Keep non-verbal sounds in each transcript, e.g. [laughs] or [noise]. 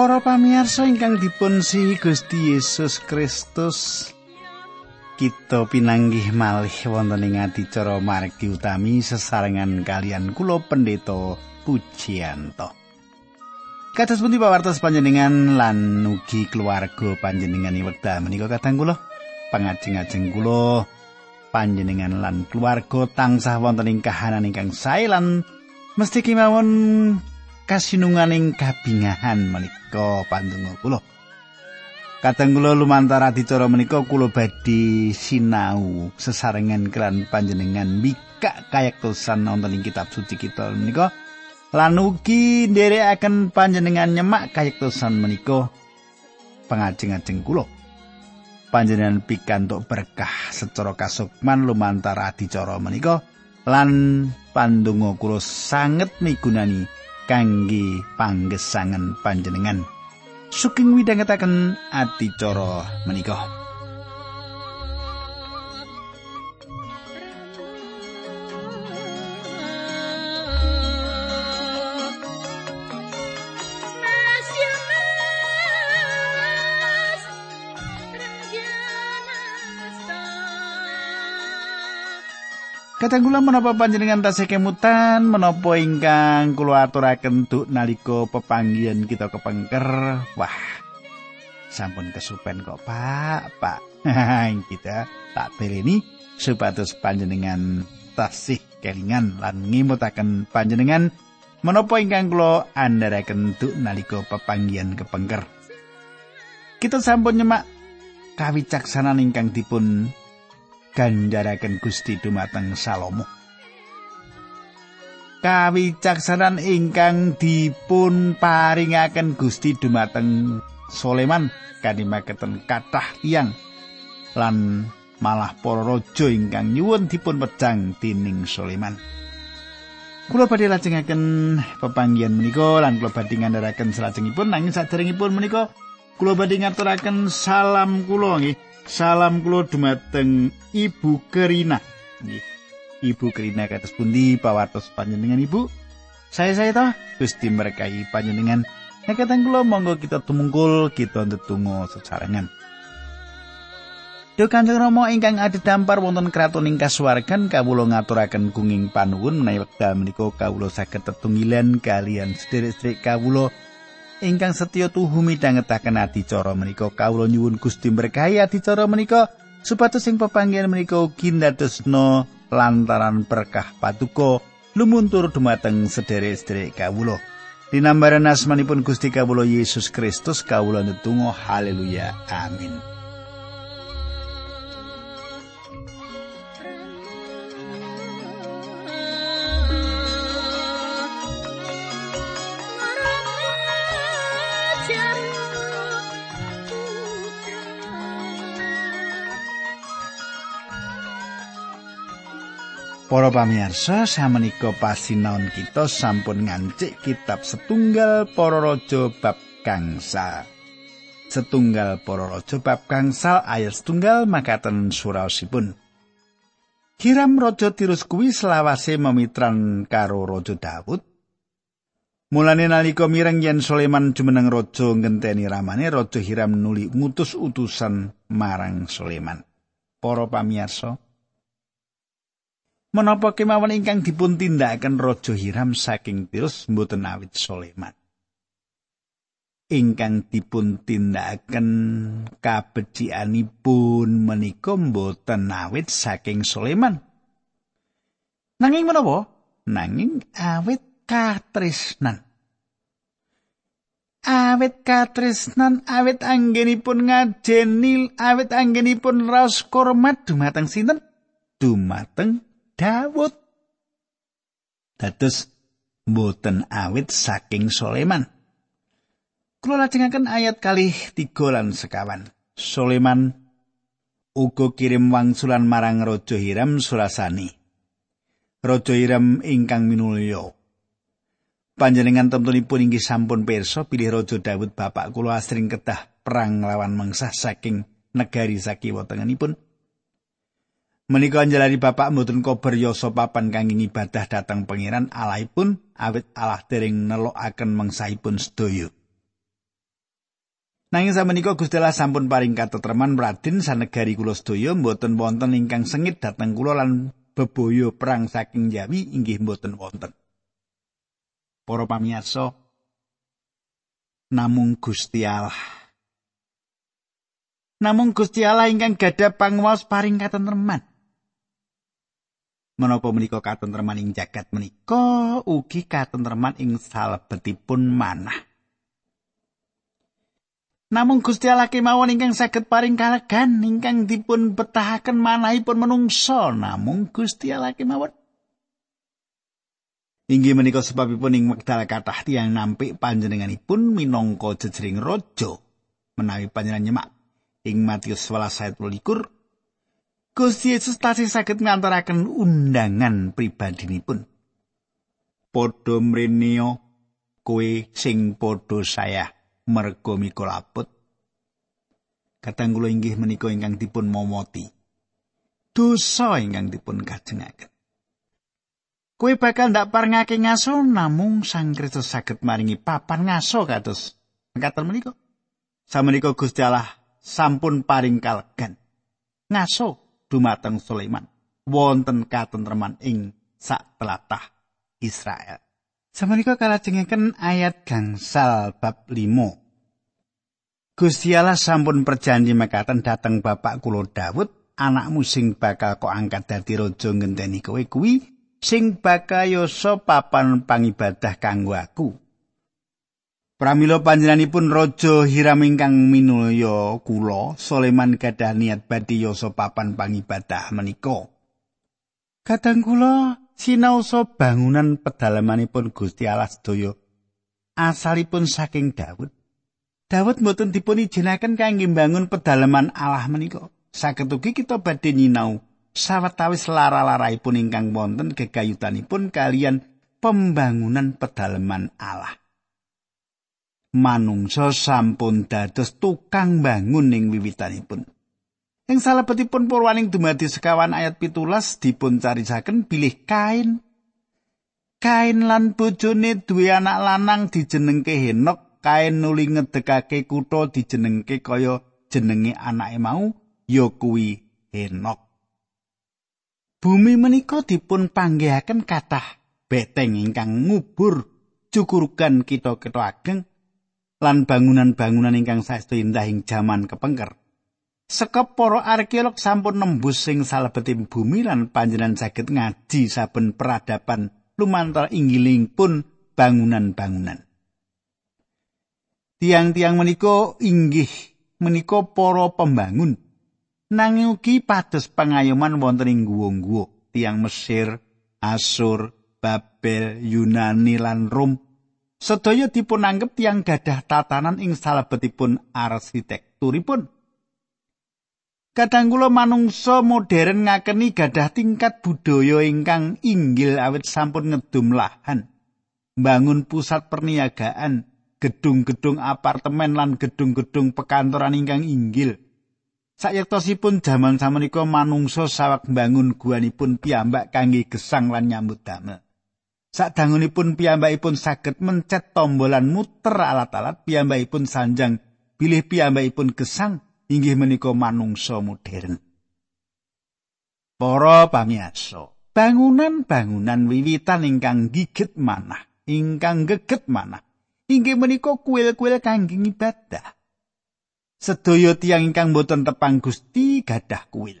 Para pamirsa ingkang dipun si Gusti Yesus Kristus kita pinanggih malih wonten ing adicara margi utami sesarengan kalian kula pendeta Pujianto. Kados pundi pawartos panjenengan lan ugi keluarga panjenengan wekdal menika kadang kula pangajeng-ajeng kula panjenengan lan keluarga tansah wonten ing kahanan ingkang sae lan mesti kemawon kasinunganing kabingahan menika pandonga kula. Kadang kula lumantar adicara menika kula badhe sinau sesarengan kelan panjenengan mika kayektosan wonten ing kitab suci kita menika lan ugi nderekaken panjenengan nyemak kayektosan menika pangajeng-ajeng kula. Panjenengan pikantuk berkah secara kasukman lumantar adicara menika lan pandonga kula sanget migunani kangge panggesangan panjenengan. Suking widhangetaken adicara menika. Kadang kula menapa panjenengan tasih kemutan menapa ingkang kula aturaken duk nalika pepanggihan kita kepengker. Wah. Sampun kesupen kok, Pak. Pak. [laughs] kita tak bereni supados panjenengan tasih kelingan lan ngimutaken panjenengan menapa ingkang kula andharaken duk nalika pepanggihan kepengker. Kita sampun nyemak kawicaksanan ingkang dipun ganjaraken Gusti dumateng Salomo. Kawicaksanan ingkang dipun paringaken Gusti dumateng Soleman kadimaketen kathah tiyang lan malah para raja ingkang nyuwun dipun pedang tining Soleman. Kula badhe lajengaken pepanggihan menika lan kula badhe ngandharaken salajengipun nanging saderengipun menika kula badhe ngaturaken salam kula nggih Salam kula dumateng Ibu Kerina. Nggih. Ibu Kerina kados pundi pawartos panjenengan Ibu? Saya saya toh Gusti berkahi panjenengan. Nek kateng kula monggo kita tumungkul kita ndedonga sesarengan. Duh Kanjeng Rama ingkang adhedhampar wonten kraton ing kasuwargan kawula ngaturaken gunging panuwun menawi wekdal menika kawula saged tetunggilan kalian sedherek-sedherek kawula ingkang setya tuhu midhangetaken adicara menika. Kawula nyuwun Gusti berkahi adicara menika. Supados sing pepanggihan menika ugi ndadosna lantaran berkah patuko lumuntur dumateng sederek-sederek kawula. Dinambaran asmanipun Gusti kawula Yesus Kristus kawula netunggal haleluya. Amin Para pamirsa, samenika pasinaon kita sampun ngancik kitab setunggal para raja bab gangsa. Setunggal para raja bab gangsal ayat setunggal makaten suraosipun. Hiram raja Tirus kuwi selawase memitran karo raja Daud. Mulane nalika mireng yen Sulaiman jumeneng raja ngenteni ramane raja Hiram nuli ngutus utusan marang Sulaiman. Para pamirsa, Menapa kemawon ingkang dipun tindakaken Raja Hiram saking Tirus mboten awit Soleman. Ingkang dipun tindakaken kabecikanipun menika mboten awit saking Soleman. Nanging menapa? Nanging awit katresnan. Awit katresnan, awit anggenipun ngajeni, awit anggenipun raos kormat dumateng sinten? Dumateng Daud. Dados mboten awit saking Soleman. Kula lajengaken ayat kalih tiga lan sekawan. Soleman uga kirim wangsulan marang Raja Hiram surasani. Raja Hiram ingkang minulya. Panjenengan temtunipun inggih sampun pirsa pilih Raja Daud bapak kula asring kedah perang lawan mengsah saking negari sakiwa tengenipun. Menika njalari bapak mboten kober yasa papan kangge ibadah dhateng pangeran Allahipun awit Allah dereng nelokaken mengsahipun sedaya. Nanging samenika Gusti Allah sampun paring katetreman Raden sanegari kula sedaya mboten wonten ingkang sengit dhateng kula lan bebaya perang saking Jawi inggih mboten wonten. Para pamirsa namung Gusti Allah. Namung Gusti Allah ingkang gadah pangwaos paring katentreman. Menapa menika katentreman ing jagat menika ugi katentreman ing salebetipun manah. Namung Gusti Allah kemawon ingkang saged paring kalegan ingkang dipun betahaken manahipun menungso namung Gusti Allah kemawon. Inggih menika sebabipun ing wekdal kathah tiyang nampik panjenenganipun minangka jejering raja menawi panjenengan nyemak ing Matius 11 ayat 21 Gusti Yesus tasih saged ngantaraken undangan pribadinipun. Padha mreneo kowe sing padha saya merga mika laput. Kadang kula inggih menika ingkang dipun momoti. Dosa ingkang dipun kajengaken. Kowe bakal ndak parengake ngaso namung Sang Kristus saged maringi papan ngaso kados mekaten menika. Samenika Gusti Allah sampun paring kalegan. Ngaso dumateng Sulaiman wonten katentreman ing sak telatah Israel. Samenika kalajengaken ayat gangsal bab 5. Gusti Allah sampun perjanji mekaten dhateng bapak kula Daud, anakmu sing bakal kok angkat dadi raja ngenteni kowe kuwi sing bakal yoso papan pangibadah kanggo aku. Pramila panjenenganipun raja Hiram ingkang minulya kula, Soleman gadah niat badhe yoso papan pangibadah menika. Kadang kula sinaosa bangunan pedalamanipun Gusti Allah sedaya asalipun saking Daud. Daud mboten dipun ijinaken kangge mbangun pedalaman Allah menika. Saged ugi kita badhe nyinau sawetawis lara-laraipun ingkang wonten gegayutanipun kalian pembangunan pedalaman Allah. Manungsa sampun dados tukang bangun ing wiwitanipun. Ing salebetipun purwaning dumadi sekawan ayat pitulas dipun carisaken bilih kain. Kain lan bojone duwe anak lanang dijenengke Henok, kain nuli ngedekake kutha dijenengke kaya jenenge anake mau ya kuwi Henok. Bumi menika dipun panggihaken kathah beteng ingkang ngubur cukurugan kita-kita ageng lan bangunan-bangunan ingkang saestu indah ing jaman kepengker. Sekep para arkeolog sampun nembus sing salebeting bumi lan panjenengan saged ngaji saben peradaban lumantar inggiling pun bangunan-bangunan. Tiang-tiang menika inggih menika para pembangun. Nanging ugi pados pengayoman wonten ing guwa-guwa tiang Mesir, Asur, Babel, Yunani lan Rom. Sedaya dipun anggap tiang gadah tatanan ing salebetipun arsitekturipun. Kadang kula manungsa modern ngakeni gadah tingkat budaya ingkang inggil awit sampun ngedum lahan. Bangun pusat perniagaan, gedung-gedung apartemen lan gedung-gedung pekantoran ingkang inggil. Sayektosipun jaman samenika manungsa sawak bangun guanipun piyambak kangge gesang lan nyambut damel. Sadangunipun piyambakipun saged mencet tombolan muter alat-alat piyambakipun sanjang bilih piyambakipun gesang inggih menika manungsa modern. Para pamirsa, bangunan-bangunan wiwitan ingkang gigit manah, ingkang geget manah, inggih menika kuil-kuil kangge ibadah. Sedaya tiyang ingkang boten tepang Gusti gadah kuil.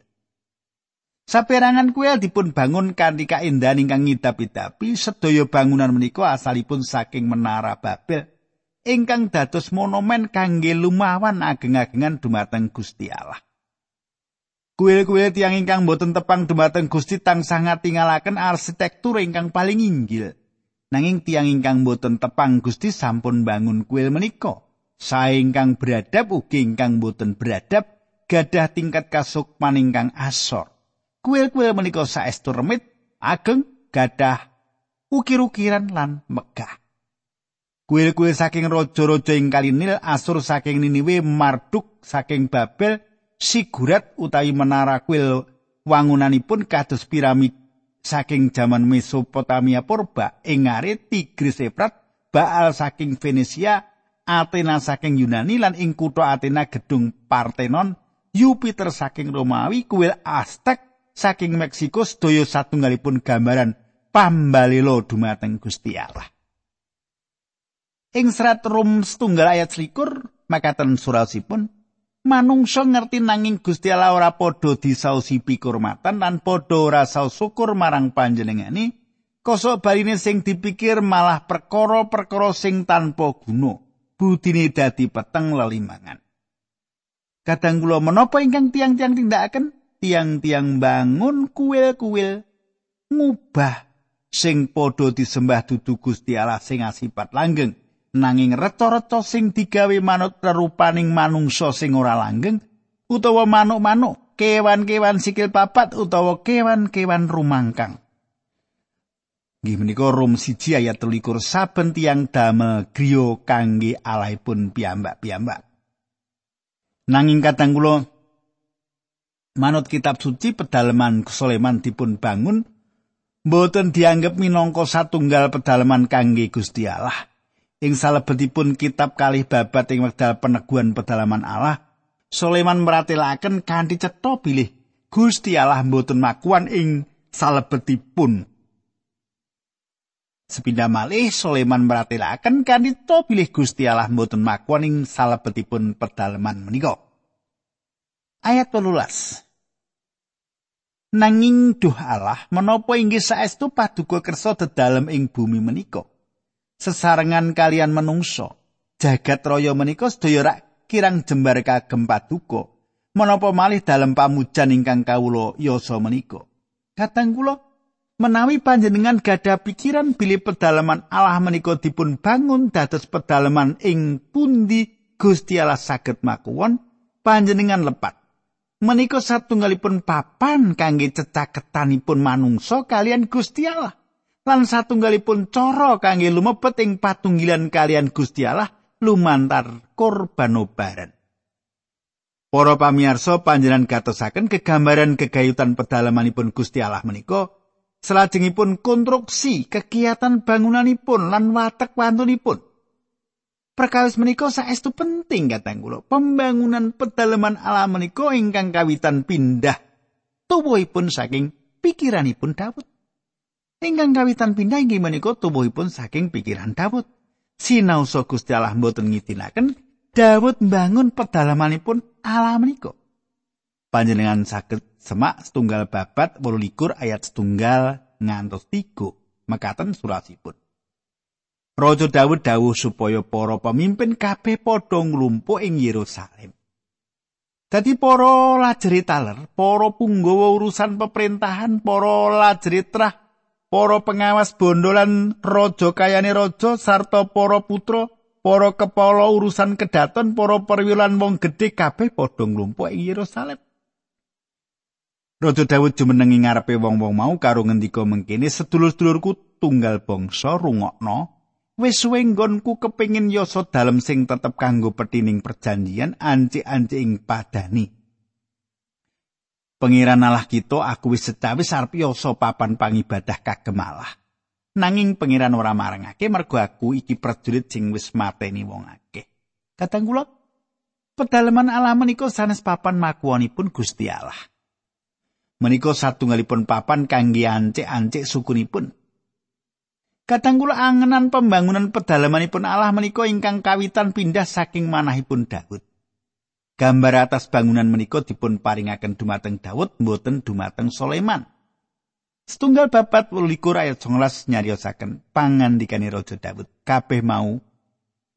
Saperangan kuil dipun bangun kanthi kaendahan ingkang ngidap-idapi, sedaya bangunan menika asalipun saking menara Babel. ingkang dados monumen kangge lumawan ageng-agengan dumateng Gusti Allah. Kuil-kuil tiang ingkang boten tepang dumateng Gusti tansah ngatingalaken arsitektur ingkang paling inggil. Nanging tiang ingkang boten tepang Gusti sampun bangun kuil menika. Sae ingkang beradab ugi ingkang boten beradab gadah tingkat kasukman ingkang asor. Kuil-kuil menika saestu remit, ageng, gadah ukir-ukiran lan megah. Kuil-kuil saking raja-raja ing Kalinil, Asur saking Niniwe, Marduk saking Babel, Sigurat utawi menara kuil wangunanipun kados piramid saking jaman Mesopotamia purba, Engare Tigris Efrat, Baal saking Venesia, Athena saking Yunani lan ing kutha Athena gedung Parthenon, Jupiter saking Romawi, kuil Aztec saking Meksiko sedaya satunggalipun gambaran pambalelo dumateng Gusti Allah. Ing serat Rum setunggal ayat selikur, makaten surasipun, manungsa ngerti nanging Gusti Allah ora padha disausi pikurmatan lan padha ora saus syukur marang panjenengane, kosok barine sing dipikir malah perkara-perkara sing tanpa guna. budine dadi peteng lelimbangan. Kadang kula menapa ingkang tiang-tiang tindakaken? Tiang-tiang bangun kuil-kuil ngubah sing padha disembah dudu Gusti Allah sing asipat langgeng nanging reca-reca sing digawe manut rerupaning manungsa sing ora langgeng utawa manuk-manuk kewan-kewan sikil papat utawa kewan-kewan rumangkang Nggih menika Rom 1 ayat 13 saben tiang damel griya kangge alaipun piyambak-piyambak. Nanging kadang kula manut kitab suci pedalaman Soleman dipun bangun boten dianggep minangka satunggal pedalaman kangge Gusti Allah. Ing salebetipun kitab kalih babat ing wekdal peneguhan pedalaman Allah, Soleman meratelaken kanthi cetha bilih Gusti Allah mboten makuan ing salebetipun Sepindah malih Soleman meratelaken kanita bilih Gusti Allah mboten makon ing salebetipun pedalaman menika. Ayat 18. Nanging duh Allah menapa inggih saestu paduka kersa dedalem ing bumi menika. Sesarengan kalian menungso, jagat raya menika sedaya rak kirang jembar kagem paduka. Menapa malih dalem pamujan ingkang kawula yasa menika. Katang kula menawi panjenengan gada pikiran bilih pedalaman Allah menika dipun bangun dados pedalaman ing pundi Gusti Allah saged makuwon panjenengan lepat menika satunggalipun papan kangge cecaketanipun manungsa kalian Gusti Allah lan satunggalipun cara kangge lumebet ing patunggilan kalian Gusti Allah lumantar korban obaran Para pamirsa panjenengan gatosaken kegambaran kegayutan pedalamanipun Gusti Allah menika Selajengipun konstruksi kegiatan bangunanipun lan watek wantunipun. Perkawis menika saestu penting katang kula. Pembangunan pedalaman alam menika ingkang kawitan pindah tubuhipun saking pikiranipun Daud. Ingkang kawitan pindah inggih menika tubuhipun saking pikiran Daud. Sinaosa Gusti Allah mboten ngidinaken Daud mbangun pedalamanipun alam menika. Panjenengan saged semak setunggal babat wolu likur ayat setunggal ngantos tiga mekaten surasipun Raja Daud dawuh supaya para pemimpin kabeh padha nglumpuk ing Yerusalem. Dadi para lajeri taler, para punggawa urusan pemerintahan, para lajeri trah, para pengawas bondolan raja kayane raja sarta para putra, para kepala urusan kedaton, para perwilan wong gedhe kabeh padha nglumpuk ing Yerusalem. Raja Daud jumeneng ing ngarepe wong-wong mau karo ngendika mengkene sedulur-sedulurku tunggal bangsa rungokno wis suwe nggonku kepengin yasa dalem sing tetep kanggo petining perjanjian anci-anci ing padani Pengiran Allah kita aku wis secawis arep yasa papan pangibadah kagem Allah. Nanging pengiran ora marangake mergo aku iki prajurit sing wis mateni wong akeh. Kadang kula pedalaman Allah menika sanes papan makuanipun Gusti Allah. Menika satunggalipun papan kangge ancik-ancik sukunipun. Kadang kula angenan pembangunan pedalamanipun Allah menika ingkang kawitan pindah saking manahipun Daud. Gambar atas bangunan menika dipun paringaken dumateng Daud mboten dumateng Soleman. Setunggal babat likur ayat 19 nyariosaken pangandikane Raja Daud. Kabeh mau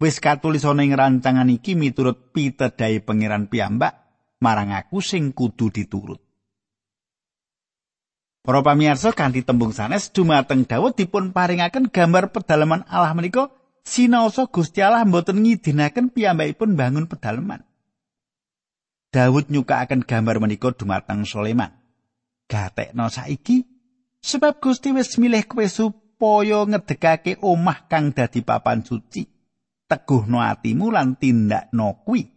wis katulis ana ing rancangan iki miturut pitedahe pangeran piyambak marang aku sing kudu diturut. Para pamirsa kanthi tembung sanes dumateng Daud dipun paringaken gambar pedalaman Allah menika sinaosa Gusti Allah mboten ngidinaken piyambakipun bangun pedalaman. Daud nyukakaken gambar menika dumateng Soleman. Gatekno saiki sebab Gusti wis milih kowe supaya ngedekake omah kang dadi papan suci. Teguhno atimu lan tindakno kuwi.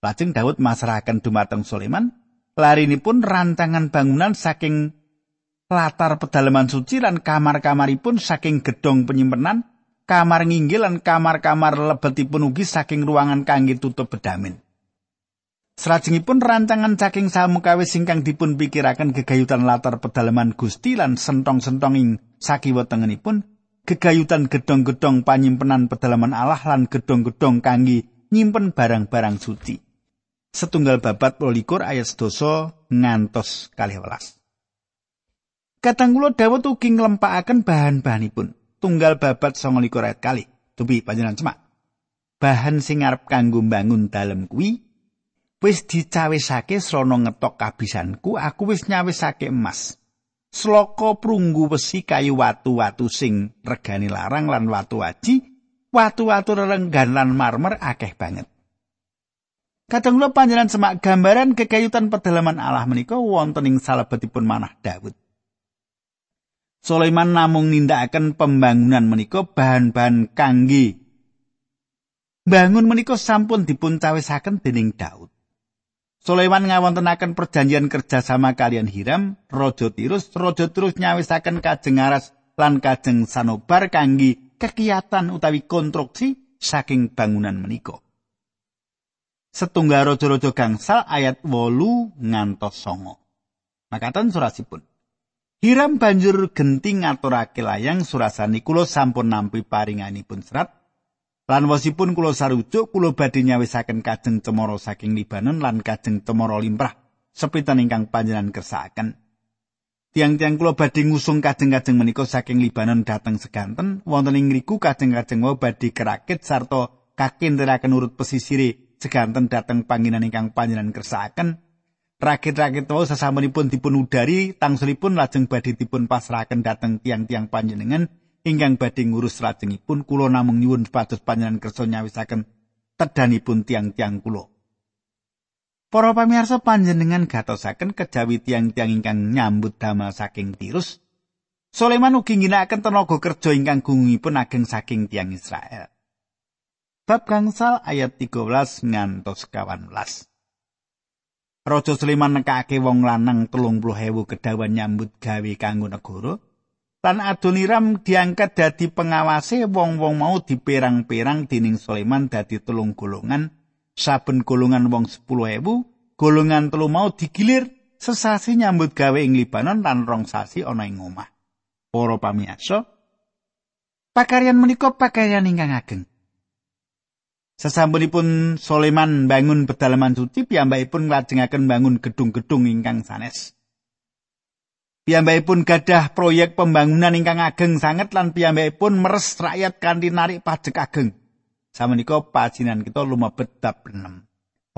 Lajeng Daud masrahaken dumateng Soleman larinipun rantangan bangunan saking latar pedalaman suci lan kamar-kamaripun saking gedong penyimpenan kamar nginggil lan kamar-kamar lebetipun ugi saking ruangan kangge tutup bedamin. Salajengipun rancangan saking samukawis ingkang dipun pikiraken gegayutan latar pedalaman Gusti lan sentong-sentong ing sakiwa tengenipun gegayutan gedong-gedong panyimpenan pedalaman Allah lan gedong-gedong kangge nyimpen barang-barang suci. Setunggal babat 12 ayat sedoso ngantos kalih welas. Kadang dawuh ugi nglempakaken bahan-bahanipun. Tunggal babat 29 ayat kali. Tubi panjenengan cemak. Bahan sing arep kanggo mbangun dalem kuwi wis dicawisake srana ngetok kabisanku aku wis nyawisake emas sloka prunggu besi kayu watu-watu sing regani larang lan watu aji watu-watu rerenggan lan marmer akeh banget Kadang kula panjenengan semak gambaran kekayutan pedalaman Allah menika wonten ing salebetipun manah Daud. Sulaiman namung nindakaken pembangunan menika bahan-bahan kangge bangun menika sampun dipun cawisaken dening Daud. Sulaiman ngawontenaken perjanjian kerjasama kalian Hiram, Raja Tirus, Raja Tirus nyawisaken kajeng Aras lan kajeng Sanobar kangge kekiatan utawi konstruksi saking bangunan menika. Setunggal raja-raja gangsal ayat wolu ngantos. Makatan surasipun. Hiram banjur genti ngaturake layang surasani kula sampun nampi paringanipun serat Lan wasipun kula sarujuk kula badhe nyawisaken kajeng cemara saking Libanon lan kajeng cemara limrah sepitan ingkang panjenengan kersakaken. Tiang-tiang kula badhe ngusung kajeng-kajeng menika saking Libanon dhateng seganten wonten ing ngriku kajeng-kajeng wau badhe kerakit sarta kakinderaken urut pesisire seganten dhateng panggenan ingkang panjenengan kersakaken. Rakit-rakit wau sasampunipun dipun udari tangsulipun lajeng badhe dipun pasrahaken dhateng tiang-tiang panjenengan ingkang badhe ngurus lajengipun kula namung nyuwun pados panjenengan kersa nyawisaken tedanipun tiang-tiang kula. Para pamirsa panjenengan gatosaken kejawi tiang-tiang ingkang nyambut damel saking Tirus. Sulaiman ugi ngginakaken tenaga kerja ingkang gungipun ageng saking tiang Israel. Bab gangsal ayat 13 ngantos 18. Raja Sulaiman nekake wong lanang 30.000 kedawan nyambut gawe kanggo negara. Lan Adoniram diangkat dadi pengawase wong-wong mau diperang-perang dening Sulaiman dadi telung golongan. Saben golongan wong 10.000, golongan telu mau digilir sesasi nyambut gawe ing Libanon lan rong sasi ana ing omah. Para pamirsa, pakaryan menika pakaryan ingkang ageng. Sesampunipun Sulaiman bangun pedalaman suci, piyambakipun nglajengaken bangun gedung-gedung ingkang sanes. Piyambakipun gadah proyek pembangunan ingkang ageng sanget lan piyambakipun meres rakyat kanthi narik pajak ageng. Samenika pajinan kita lumebet bab 6.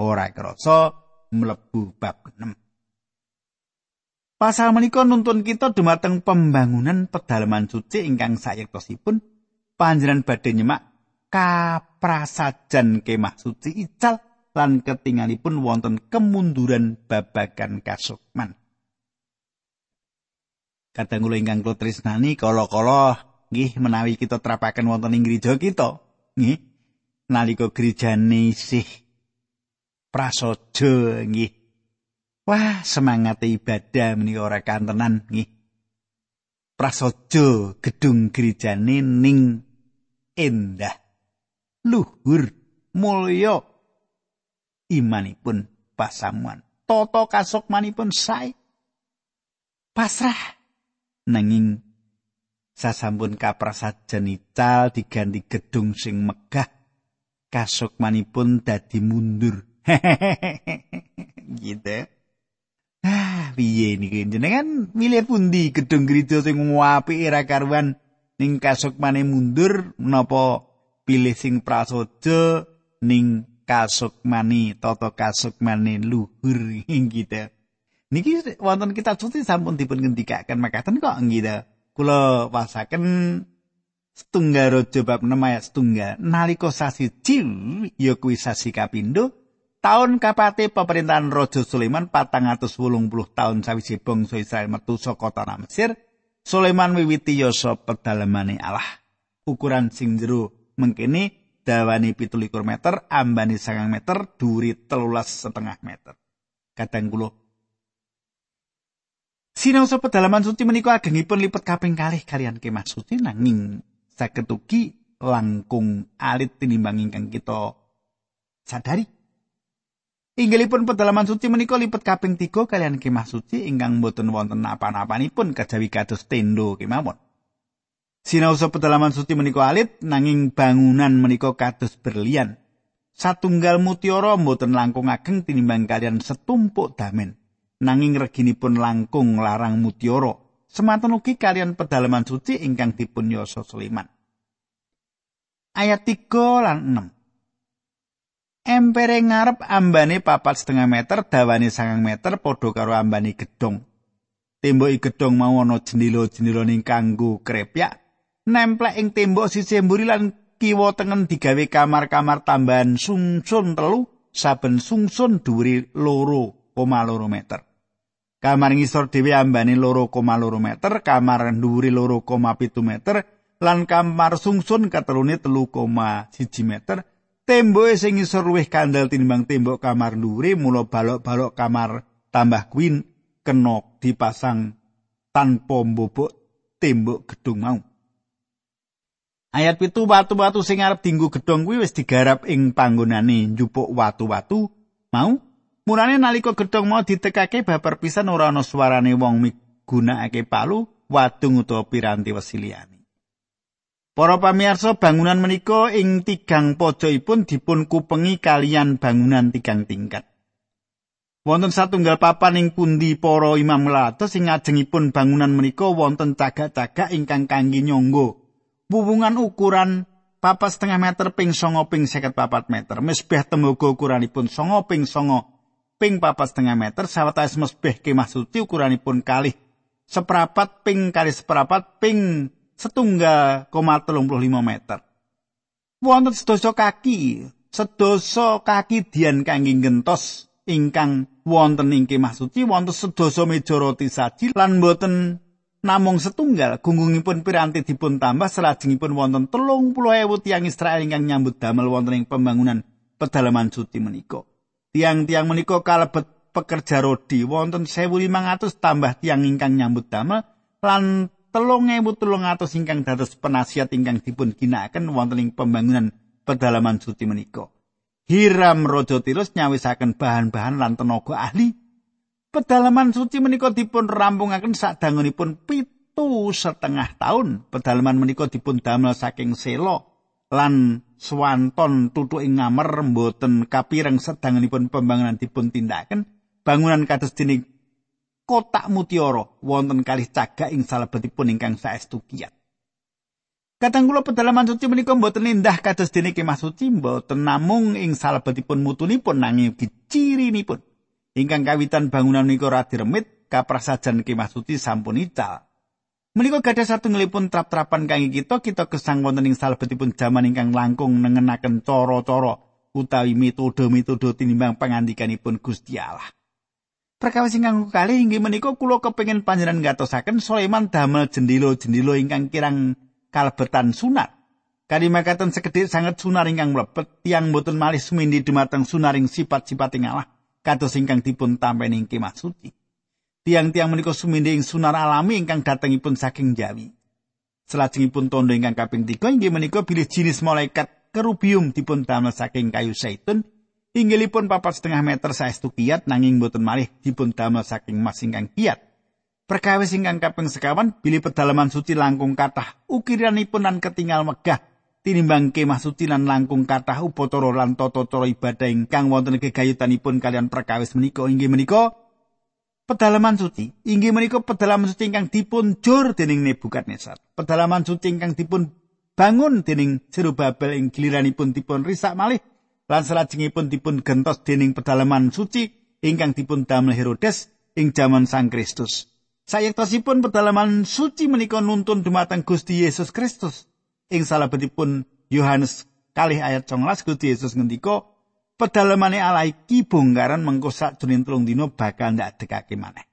Ora krasa mlebu bab 6. Pasal menika nuntun kita dumateng pembangunan pedalaman suci ingkang sayektosipun panjenengan badhe nyemak kaprasajan kemah suci ical lan ketingalipun wonten kemunduran babagan kasukman. kadang kula ingkang kula tresnani kala-kala nggih menawi kita trapaken wonten ing gereja kita nggih nalika gerejane isih prasaja nggih wah semangat ibadah menika ora kantenan nggih prasaja gedung gerejane ning endah luhur mulya imanipun pasamuan. Tata kasukmanipun sae pasrah. Nanging sasampun kaprasajan ical diganti gedung sing megah kasukmanipun dadi mundur. [laughs] Gitu. Ah piye niki jenengan? Milih pundi gedung gereja sing apik ora karuan? Ning kasukmane mundur menapa pilih sing prasaja ning kasukmane tata kasukmane luhur. [laughs] Gitu Niki wonten kita suci sampun dipun ngendikaken makaten kok nggih Kula wasaken setunggal raja bab 6 ayat setunggal. Nalika sasi Jil ya kuwi sasi kapindo taun kapate pemerintahan Raja Sulaiman 480 tahun sawise bangsa Israel metu saka tanah Mesir Sulaiman wiwiti yasa pedalamane Allah. Ukuran sing jero mengkene dawane 17 meter ambane 9 meter duri telulas setengah meter kadang kula Sinaosa pedalaman suci menika agengipun lipet kaping kalih kalian kemah suci nanging saged ugi langkung alit tinimbang ingkang kita sadari. Inggilipun pedalaman suci menika lipet kaping tiga kalian kemah suci ingkang boten wonten apa-apanipun kejawi kados tendo kemawon. Sinausa pedalaman suci menika alit nanging bangunan menika kados berlian. Satunggal mutiara boten langkung ageng tinimbang kalian setumpuk damen. Nanging reginipun langkung larang mutiara. Semanten ugi kalian pedalaman suci ingkang dipun yasa Sulaiman. Ayat 3 lan 6. Empere ngarep ambane papat setengah meter, dawane sangang meter, padha karo ambane gedhong. Tembok gedhong mau ana jendela-jendela ning kanggo krepyak. Nemplek ing tembok sisi mburi lan kiwa tengen digawe kamar-kamar tambahan sungsun telu, saben sungsun dhuwure loro koma loro meter. Kamar ngisor dhewe ambane loro koma loro meter, kamar dhuwure loro koma pitu meter, lan kamar sungsun katelune telu koma siji meter. Temboke sing isor luwih kandel tinimbang tembok kamar dhuwure mula balok-balok kamar tambah kuwi kena dipasang tanpa mbobok tembok gedung mau. Ayat pitu watu-watu sing arep dinggo gedhong kuwi wis digarap ing panggonane njupuk watu-watu mau. Mulane nalika gedhong mau ditekake babar pisan ora ana suarane wong migunakake palu, wadung utawa piranti wesiliyane. Para pamirsa bangunan menika ing tigang pojokipun dipun kupengi kalian bangunan tigang tingkat. Wonten satunggal papan ing pundi para imam lato sing ngajengipun bangunan menika wonten cagak-cagak ingkang kangge nyangga. Wuwungan ukuran papat setengah meter ping songo ping seket papat meter. Mesbeh tembaga ukuranipun songo ping songo ping papat setengah meter. Sawetawis mesbeh kemah suci ukuranipun kalih seperapat ping kali seperapat ping setunggal koma telung puluh lima meter. Wonten sedoso kaki, sedoso kaki dian kangge gentos ingkang wonten ing kemah suci, wonten sedoso meja roti saji lan boten namung setunggal gunggungipun piranti dipun tambah salajengipun wonten telung puluh ewu tiang Israel ingkang nyambut damel wonten ing pembangunan pedalaman suci menika. Tiang-tiang menika kalebet pekerja rodi wonten 1500 tambah tiang ingkang nyambut damel lan telung ewu telung atus ingkang dados penasihat ingkang dipun ginakaken wonten ing pembangunan pedalaman suci menika. Hiram Raja Tirus nyawisaken bahan-bahan lan tenaga ahli. Pedalaman suci menika dipun rampungaken sadangunipun pitu setengah tahun. Pedalaman menika dipun damel saking selo lan swanton tutuk ing ngamer mboten kapireng sadangunipun pembangunan dipun tindakaken. Bangunan kados dening kotak mutiara wonten kalih cagak ing salebetipun ingkang saestu kiyat. Kadang kula pedalaman suci menika mboten indah kados dene kemah suci mboten namung ing salebetipun mutunipun nanging ugi cirinipun. Ingkang kawitan bangunan menika radi remit kaprasajan kemah sampun ical. Menika gadah satunggalipun trap-trapan kangge kita kita gesang wonten ing salebetipun jaman ingkang langkung nengenaken cara-cara utawi metode-metode tinimbang pangandikanipun Gusti Allah. Perkawis ingkang kali inggih menika kula kepengin panjenengan ngatosaken Sulaiman damel jendilo-jendilo ingkang kirang kalebetan sunat. Kalimakaten sekedhik sanget sunar ingkang mlebet tiang boten malih sumindi dumateng sunaring sifat-sifat ing Allah kados ingkang dipun tampeni ing kemah suci. Tiang-tiang menika sumindi ing sunar alami ingkang datengipun saking Jawi. Selajengipun tondo ingkang kaping 3 inggih menika bilih jinis malaikat kerubium dipun damel saking kayu zaitun Inggilipun papat setengah meter saestu kiat nanging boten malih dipun damel saking mas ingkang kiat. Perkawis ingkang kaping sekawan bilih pedalaman suci langkung kathah ukiranipun lan ketinggal megah tinimbang kemah suci lan langkung kathah upatara lan tata-cara ibadah ingkang wonten gegayutanipun kalian perkawis menika inggih menika pedalaman suci inggih menika pedalaman suci ingkang dipun jur dening Nebukadnezar. Pedalaman suci ingkang dipun bangun dening Zerubabel ing giliranipun dipun risak malih lan salajengipun dipun gentos dening pedalaman suci ingkang dipun damel Herodes ing jaman Sang Kristus. Sayektosipun pedalaman suci menika nuntun dumateng Gusti Yesus Kristus. Ing salebetipun Yohanes kalih ayat 19 Gusti Yesus ngendika, pedalamane Allah iki bongkaran mengko sakjroning telung dina bakal ndak dekake maneh.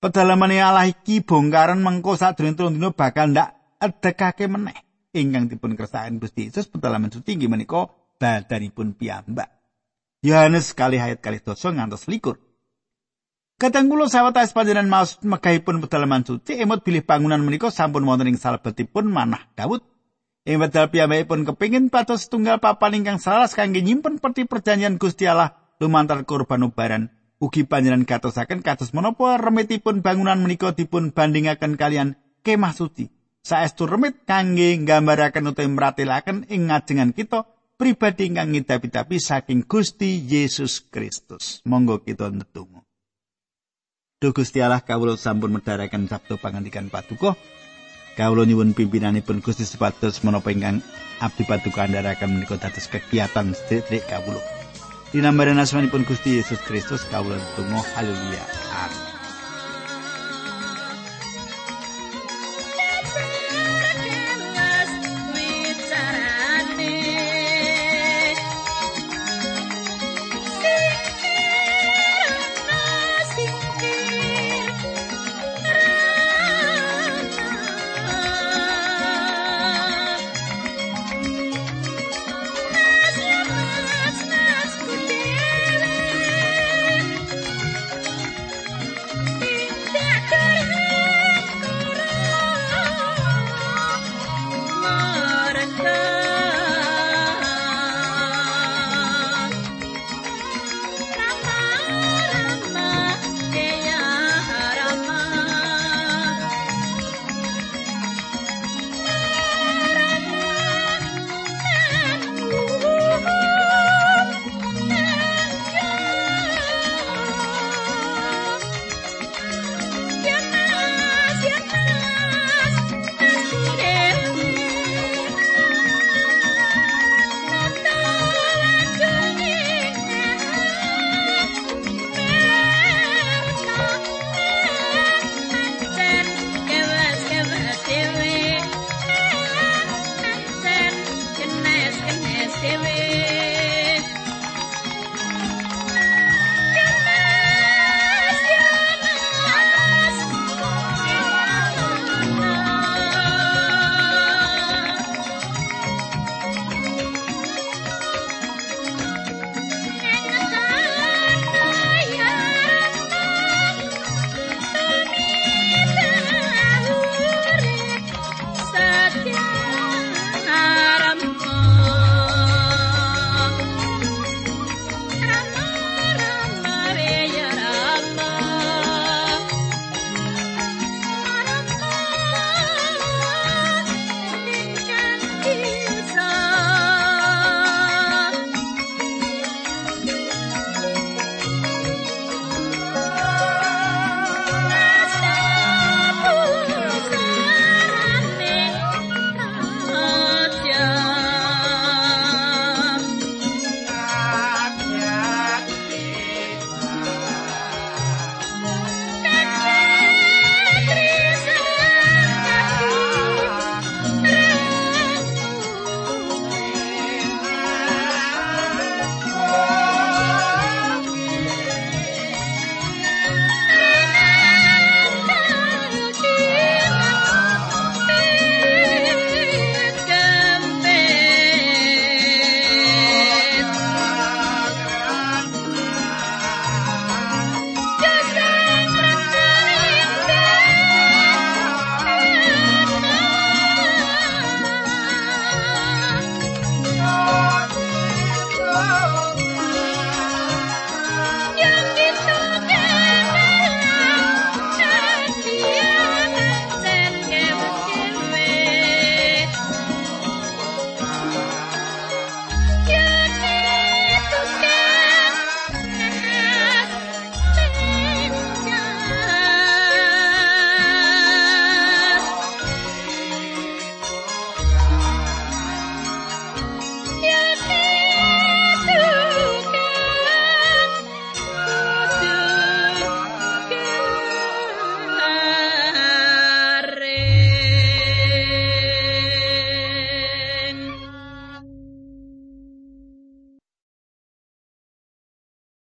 Pedalamane Allah iki bongkaran mengko sakjroning telung dina bakal ndak dekake meneh. Ingkang dipun kersakaken Gusti Yesus pedalaman suci inggih menika badanipun piyambak. Yohanes kali ayat kali dosa ngantos likur. Kadang kula sawetawis panjenengan maos megahipun pedalaman suci emot bilih bangunan menika sampun wonten ing salebetipun manah Daud. Ing wedal piyambakipun kepingin patos tunggal papan ingkang salas kangge nyimpen peti perjanjian Gusti Allah lumantar korban ubaran. Ugi panjenengan katosaken kados menapa remitipun bangunan menika dipun bandingaken kalian kemah suci. Saestu remit kangge nggambaraken utawi meratelaken ing ngajengan kita pribadi ingkang ngidapi-dapi saking Gusti Yesus Kristus. Monggo kita ndedonga. Duh Gusti Allah kawula sampun medharaken sabda pangandikan paduka. Kawula nyuwun pimpinanipun Gusti sepatus menapa ingkang abdi paduka andharaken menika dados kegiatan sedherek kawula. Dinambaran asmanipun Gusti Yesus Kristus kawula tunggu haleluya. Amin.